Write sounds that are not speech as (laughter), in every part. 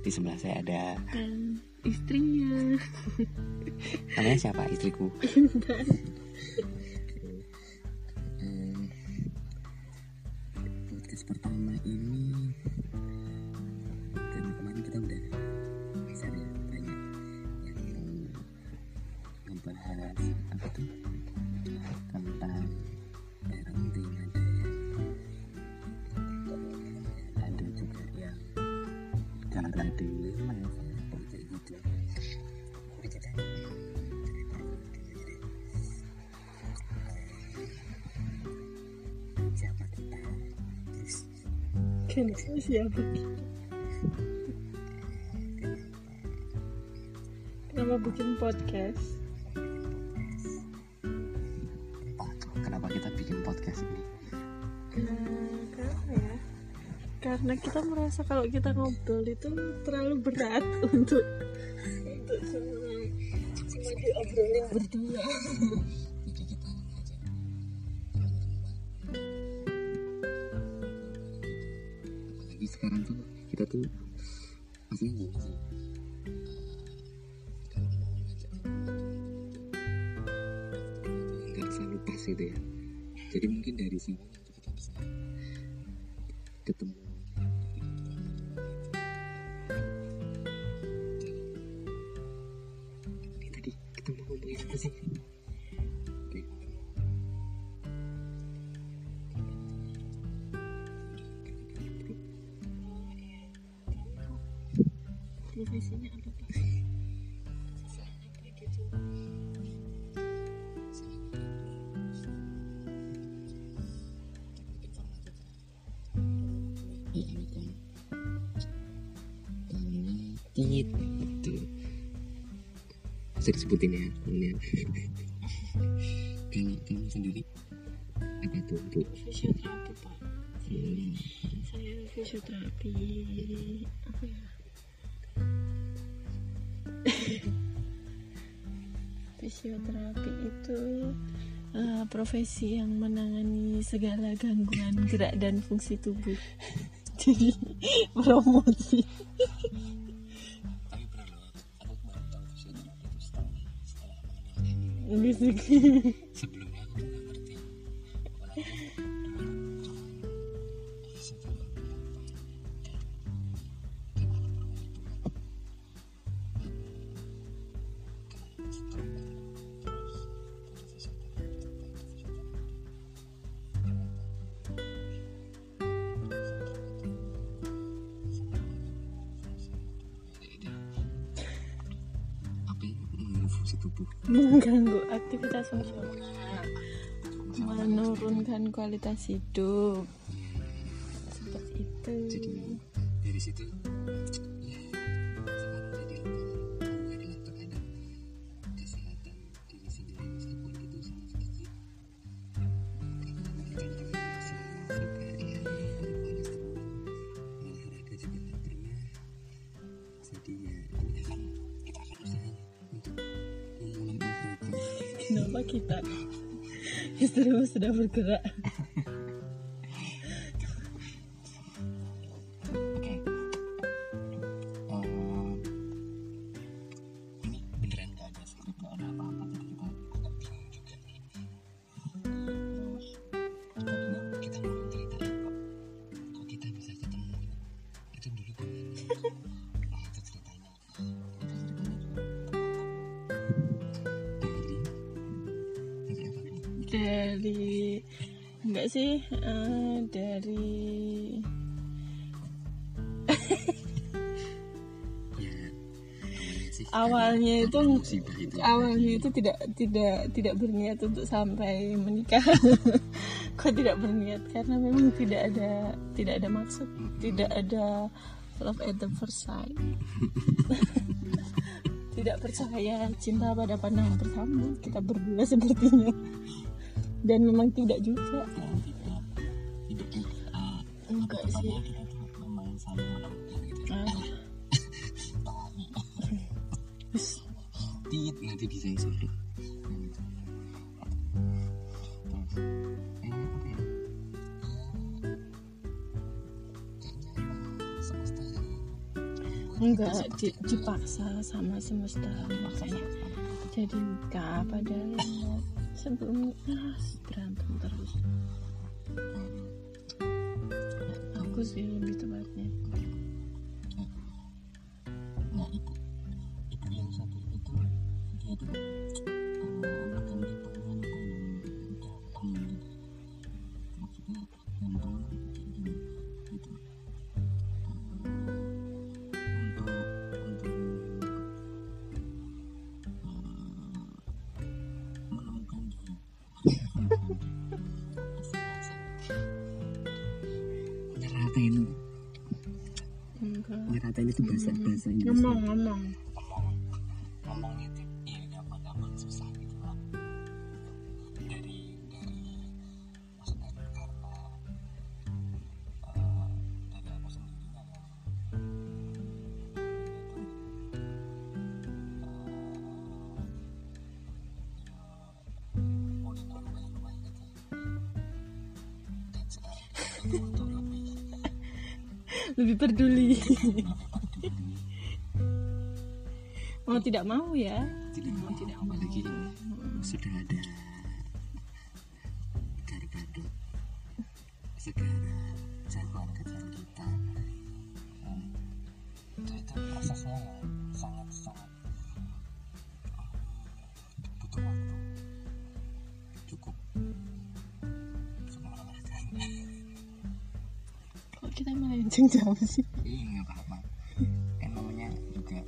di sebelah saya ada. Dan istrinya. Namanya siapa? Istriku (laughs) siapa kenapa bikin podcast. Kenapa kita bikin podcast ini? Karena ya? Karena kita merasa kalau kita ngobrol itu terlalu berat (laughs) untuk untuk semua semua diobrolin berdua tuh maksudnya gini sih selalu pas gitu ya. Jadi mungkin dari sini nanti kita bisa ketemu. Tadi kita mau ngomongin apa sih? Namanya Tingit itu. Bisa disebutin ya namanya. (laughs) Kalau kamu sendiri? Apa tuh bu? fisioterapi pak. Hmm, saya fisioterapi. Apa ya? (laughs) Fisioterapi itu eh, profesi yang menangani segala gangguan gerak dan fungsi tubuh. (laughs) Jadi promosi ini. Bisik. Menurunkan kualitas hidup. Seperti itu. Jadi dari situ istrimu sudah bergerak dari enggak sih eh, dari Ya awalnya itu. awalnya itu tidak tidak tidak berniat untuk sampai menikah. (laughs) Kok tidak berniat? Karena memang tidak ada tidak ada maksud tidak ada love at the first sight. (laughs) Tidak percaya cinta pada pandangan pertama kita berdua sepertinya dan memang tidak juga. Tidak tidak juga ah, enggak sih. Kita tuh memang saling menemukan gitu tit nanti bisa yang enggak di- dipaksa sama semesta. Makanya jadi nikah padahal sebelumnya. Ah, berantem terus. Aku sih lebih tepatnya. Nah ibu ibu yang satu itu dia enggak. Nyeratain itu bahasa bahasa Inggris ngomong ngomong peduli. Mau tidak mau ya. Tidak mau tidak mau apalagi sudah ada. Gargado segala jagoan kecil kita. Itu itu prosesnya sangat sangat kita melenceng jauh sih iya nggak apa-apa kan namanya juga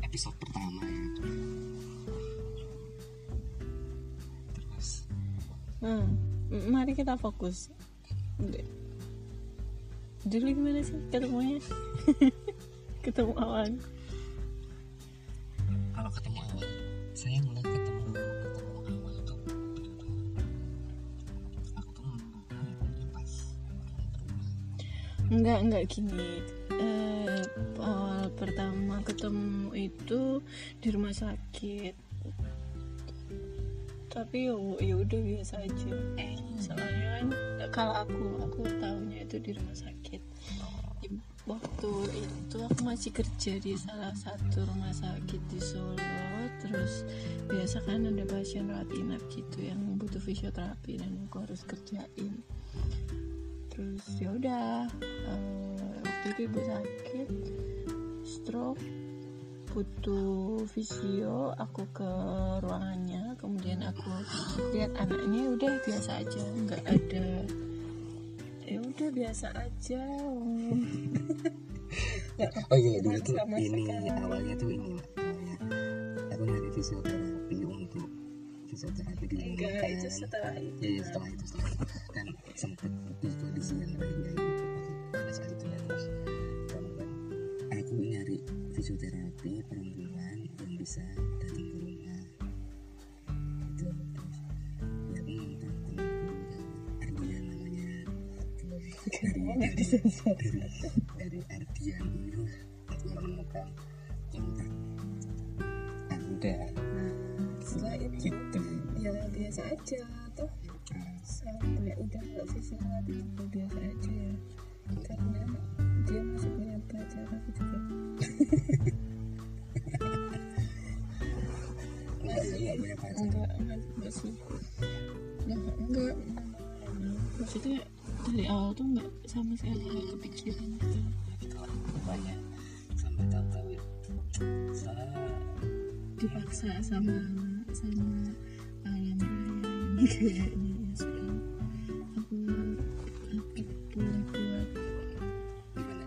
episode pertama ya terus Hmm, mari kita fokus. Dulu gimana sih ketemunya? (laughs) Ketemu awal. kalau ketemu awal saya Enggak, enggak gini. Eh, awal pertama ketemu itu di rumah sakit. Tapi ya ya udah biasa aja. Eh, soalnya kan kalau aku aku tahunya itu di rumah sakit. Waktu itu aku masih kerja di salah satu rumah sakit di Solo. Terus biasa kan ada pasien rawat inap gitu yang butuh fisioterapi dan aku harus kerjain terus ya udah eh, waktu itu ibu sakit stroke butuh visio aku ke ruangannya kemudian aku lihat anaknya ya udah biasa aja nggak ada ya udah biasa aja. (laughs) Oh iya dulu tuh ini awalnya tuh ini awalnya aku nyari fisioterapi untuk fisioterapi di enggak kan itu setelah itu. Iya, iya, setelah itu setelah itu kan sempat di kondisi yang lainnya. Itu pada saat itu ya terus kemudian aku nyari fisioterapi perempuan yang bisa datang ke rumah. Itu terus ya aku temanku Ardian namanya. Dari dari, dari dari Ardian ini lah aku menemukan cinta ah udah. Setelah itu gitu ya biasa aja toh. Sampai udah nggak fisioterapi juga biasa aja ya. Karena dia masih punya pacar aku juga nggak punya pacar enggak enggak enggak sih. Enggak enggak. Maksudnya dari awal tuh enggak sama sekali enggak kepikiran gitu. Gitu lah banyak sampai tahu-tahu ya dipaksa sama sama kayaknya ya sudah. Aku aku buat gimana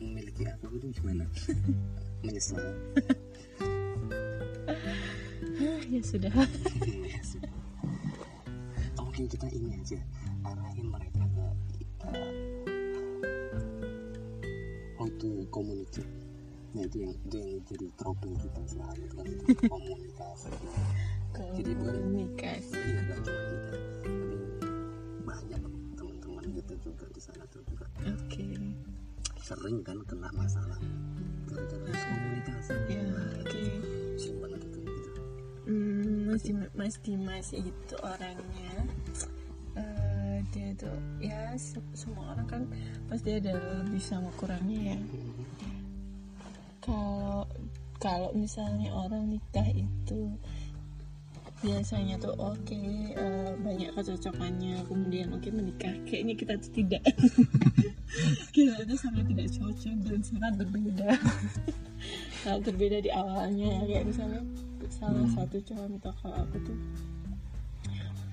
memiliki aku itu gimana menyesal ya sudah. Mungkin kita ini aja arahin mereka ke uh, how to communicate nah itu yang itu yang jadi trouble kita selalu kan komunikasi Jadi bukan nikah sih. iya nggak cuma kita. Tapi banyak teman-teman gitu juga di sana tuh juga. Oke. Sering kan kena masalah. Gara-gara miskomunikasi ya oke. Sering banget itu gitu. Hmm, Mas Dimas, Mas Dimas itu orangnya. Eh, dia tuh ya se- semua orang kan pasti ada lebih sama kurangnya ya. Kalau kalau misalnya orang nikah itu biasanya tuh oke eh, banyak kecocokannya kemudian oke menikah. Kayaknya kita tuh tidak. (laughs) Kita tuh sangat tidak cocok dan sangat berbeda. (laughs) Sangat berbeda di awalnya kayak misalnya salah satu contoh kalau aku tuh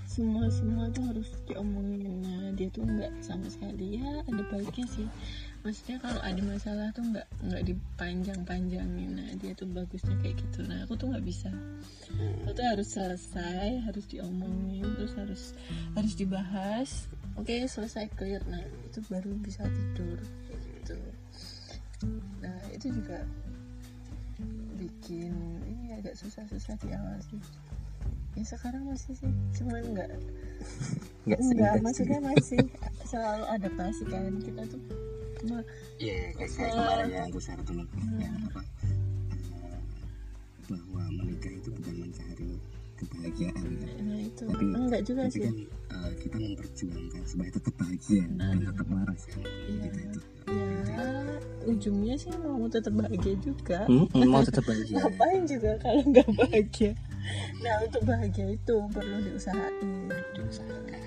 semua semua tuh harus diomongin. Nah dia tuh nggak sama sekali. Ya ada baiknya sih maksudnya kalau ada masalah tuh nggak nggak dipanjang panjangin nah dia tuh bagusnya kayak gitu. Nah aku tuh nggak bisa. Aku tuh harus selesai harus diomongin terus harus harus dibahas. Oke selesai clear. Nah itu baru bisa tidur. Gitu. Nah itu juga bikin ini agak susah-susah di awal sih ya sekarang masih sih. Cuman nggak nggak maksudnya masih selalu adaptasi kan. Kita tuh cuma Iya, kayak, kayak Eh. kemarin yang aku share dulu yang apa eh, bahwa menikah itu bukan mencari kebahagiaan kan. nah itu Tapi, enggak juga tapi sih kan eh, kita memperjuangkan supaya tetap bahagia dan tetap waras kan. Iya. Gitu itu. ya ujungnya sih mau tetap bahagia juga mau tetap bahagia. (laughs) ngapain juga kalau nggak bahagia nah untuk bahagia itu perlu diusahain Diusahakan.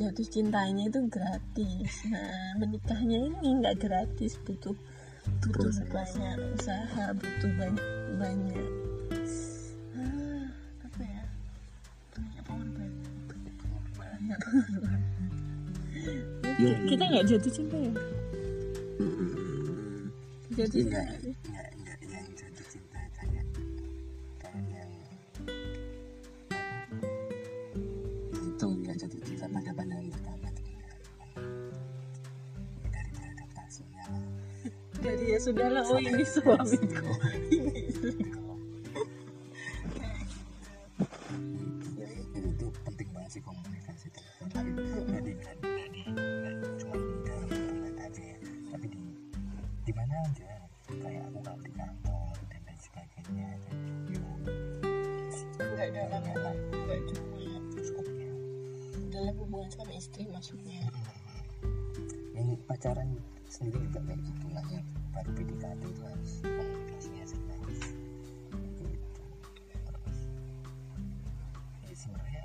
Jatuh cintanya itu gratis. Nah menikahnya ini nggak gratis butuh butuh Proses. banyak usaha butuh banyak banyak. Ah, apa ya? Banyak pengorbanan banyak pengorbanan Iya. kita nggak jatuh cinta ya? Hmm. jatuh cinta jadi ya sudahlah oh ini suamiku (laughs) juga gitu lah yang baru PDKT itu harus komunikasinya jelas ya sebenarnya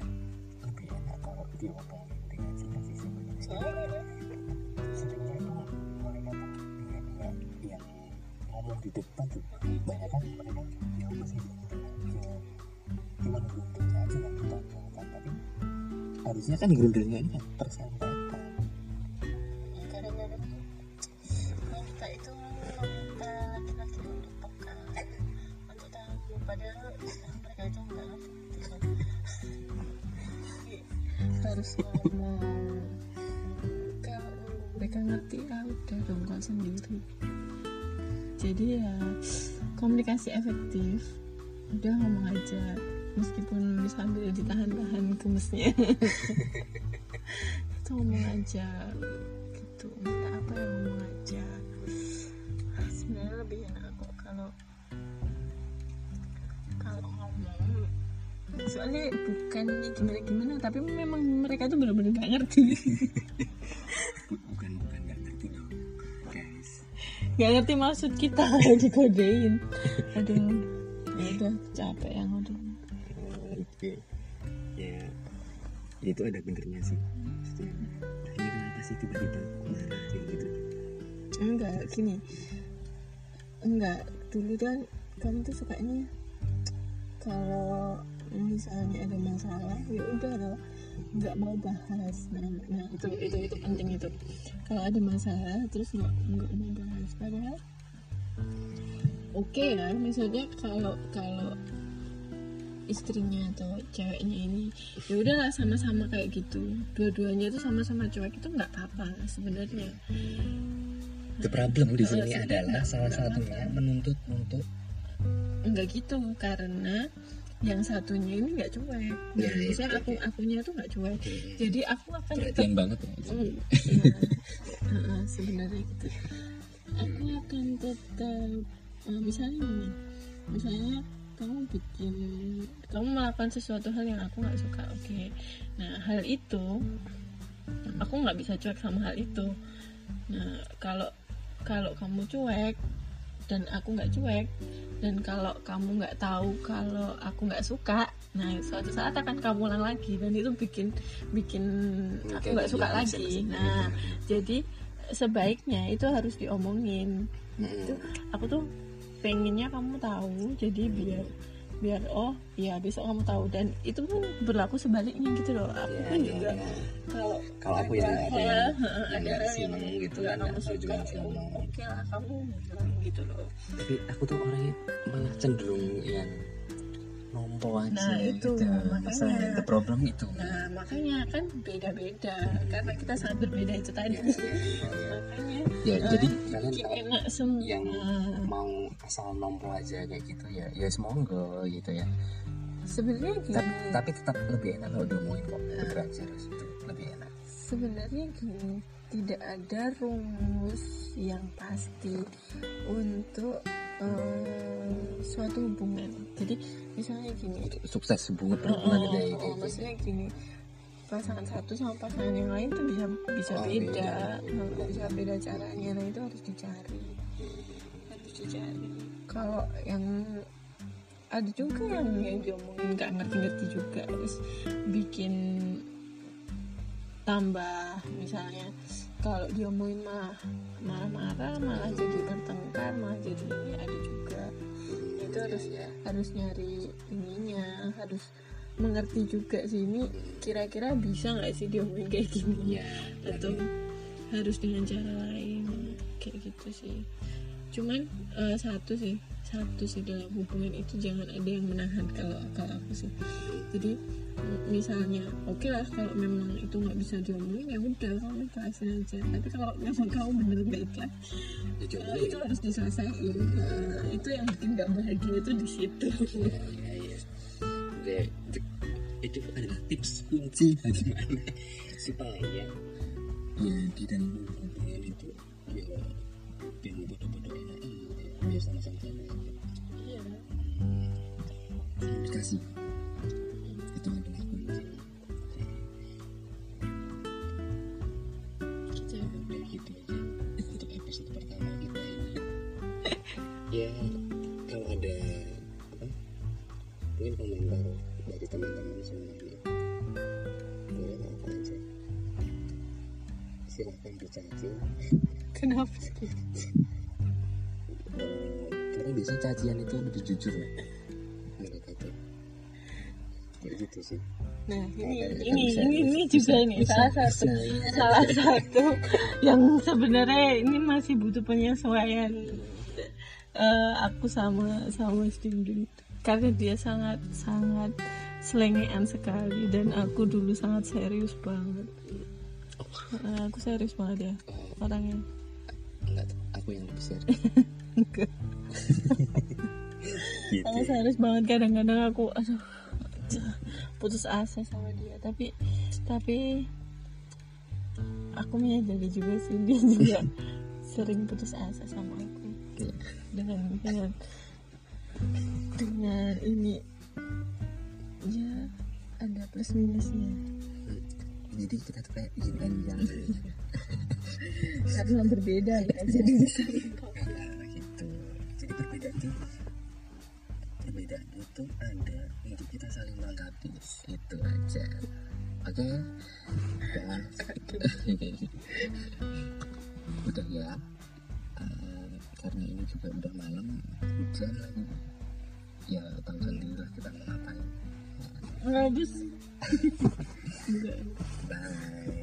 lebih enak kalau diomongin dengan cinta sih sebenarnya seringnya itu mereka tuh nggak nggak yang ngomong di depan tuh banyak kan mereka ya masih ya cuma grundelnya aja yang ditonjolkan tapi harusnya kan grundelnya ini yang harus ngomong. Kalau mereka ngerti ah udah dong sendiri. Jadi ya komunikasi efektif. Udah ngomong aja meskipun sambil ditahan-tahan gemesnya itu (laughs) ngomong aja gitu. Minta apa ya ngomong soalnya bukan gimana gimana tapi memang mereka tuh benar-benar gak ngerti. Bu- bukan bukan nggak ngerti loh guys. Gak ngerti maksud kita (laughs) dikodein aduh ya udah capek yang udah. Oke. Ya itu ada benernya sih. Maksudnya, ini kenapa sih tiba-tiba marah kayak gitu? Enggak gini. Enggak dulu kan kamu tuh sukanya kalau misalnya ada masalah ya udah lah nggak mau bahas. Nah, nah itu itu itu penting itu. Kalau ada masalah terus nggak nggak mau bahas. Padahal oke ya. Maksudnya kalau kalau istrinya atau ceweknya ini ya udahlah sama-sama kayak gitu. Dua-duanya itu sama-sama cuek itu nggak apa-apa sebenarnya. The problem di sini adalah salah satunya menuntut untuk enggak gitu karena yang satunya ini nggak cuek. Ya, ya, misalnya aku akunya tuh nggak cuek. Hmm. jadi aku akan tetap perhatian banget ya Hmm, iya. Heeh, sebenarnya gitu. Aku akan tetap eh, misalnya gini misalnya kamu bikin kamu melakukan sesuatu hal yang aku nggak suka oke. Nah hal itu aku nggak bisa cuek sama hal itu. Nah kalau kalau kamu cuek dan aku nggak cuek dan kalau kamu nggak tahu kalau aku nggak suka nah suatu saat akan kamu ulang lagi dan itu bikin bikin aku nggak suka Iya, lagi bisa. nah jadi sebaiknya itu harus diomongin Hmm. itu aku tuh pengennya kamu tahu jadi biar biar oh ya besok kamu tahu. Dan itu pun berlaku sebaliknya gitu loh. Aku Ya, pun ya, juga ya. kalau kalau aku yang ada yang ada nggak seneng gitu nggak kan kamu aku suka ngomong oke lah kamu bilang gitu loh. Tapi aku tuh orangnya malah cenderung yang nompo aja Nah, itu, gitu. makanya. masalah the problem itu. Nah makanya kan beda-beda. Karena kita sangat berbeda itu tadi. Ya, ya, ya. makanya Ya, eh, jadi kalian bikin kalau enak semua. yang mau asal nompo aja kayak gitu ya. Ya semoga gitu ya. Sebenarnya gini. Tapi, tapi tetap lebih enak kalau diomongin kok belajar itu lebih enak. Sebenarnya gini tidak ada rumus yang pasti untuk eh, suatu hubungan. Jadi misalnya gini. Sukses hubungan perhubungan oh, gitu. Ya, oh, gitu. maksudnya gini. Pasangan satu sama pasangan yang lain tuh bisa bisa Oh, beda. beda. Nah, bisa beda caranya. Nah itu harus dicari. Harus dicari. Kalau yang ada juga yang yang diomongin nggak ngerti-ngerti juga. Terus bikin tambah misalnya kalau diomongin malah marah-marah malah jadi bertengkar malah jadi ini ada juga. Itu harus harus nyari ininya harus mengerti juga sih ini kira-kira bisa nggak sih diomongin kayak gini? Ya atau harus dengan cara lain kayak gitu sih. Cuman eh, satu sih satu sih dalam hubungan itu jangan ada yang menahan kalau kalau aku sih. Jadi misalnya oke lah kalau memang itu nggak bisa diomongin ya udah kamu ikhlasin aja. Tapi kalau memang kamu bener nggak ikhlas ya, eh, itu harus diselesaikan. Nah, itu yang bikin nggak bahagia itu di situ. Ya, ya, ya. Ya, itu, itu adalah tips kunci bagaimana supaya ya. Di dalam hubungan itu ya yang bodoh-bodoh enak ya sama-sama. Sama iya. Komunikasi itu ya kalau ada apa mungkin komentar dari teman-teman semuanya boleh apa aja silahkan dicaci. Kenapa? Sih (laughs) Eh, karena biasanya cacian itu lebih jujur ya mereka tuh kayak gitu sih. Nah, ini Oke, ini bisa, ini, ini bisa, juga bisa, nih bisa, salah satu bisa, salah satu yang sebenarnya ini masih butuh penyesuaian eh, aku sama sama Stingding karena dia sangat sangat selengean sekali dan aku dulu sangat serius banget. Eh, aku serius banget ya Oh, orangnya. enggak aku yang lebih serius (laughs) (laughs) gitu Aku serius banget kadang-kadang aku aduh putus asa sama dia tapi tapi aku menyadari juga sih dia juga (laughs) sering putus asa sama aku. Dengan dengan dengan ini. Ya ada plus minusnya. Jadi kita tuh kayak yin and yang. (laughs) Karena berbeda ya jadi bisa. Nah, gitu. Jadi perbedaan itu perbedaan itu ada untuk kita saling melengkapi itu aja. Oke? Udah. (laughs) Udah ya karena ini juga udah malam hujan. Lagi ya tahu sendiri lah kita mau ngapain. Enggak (laughs) bye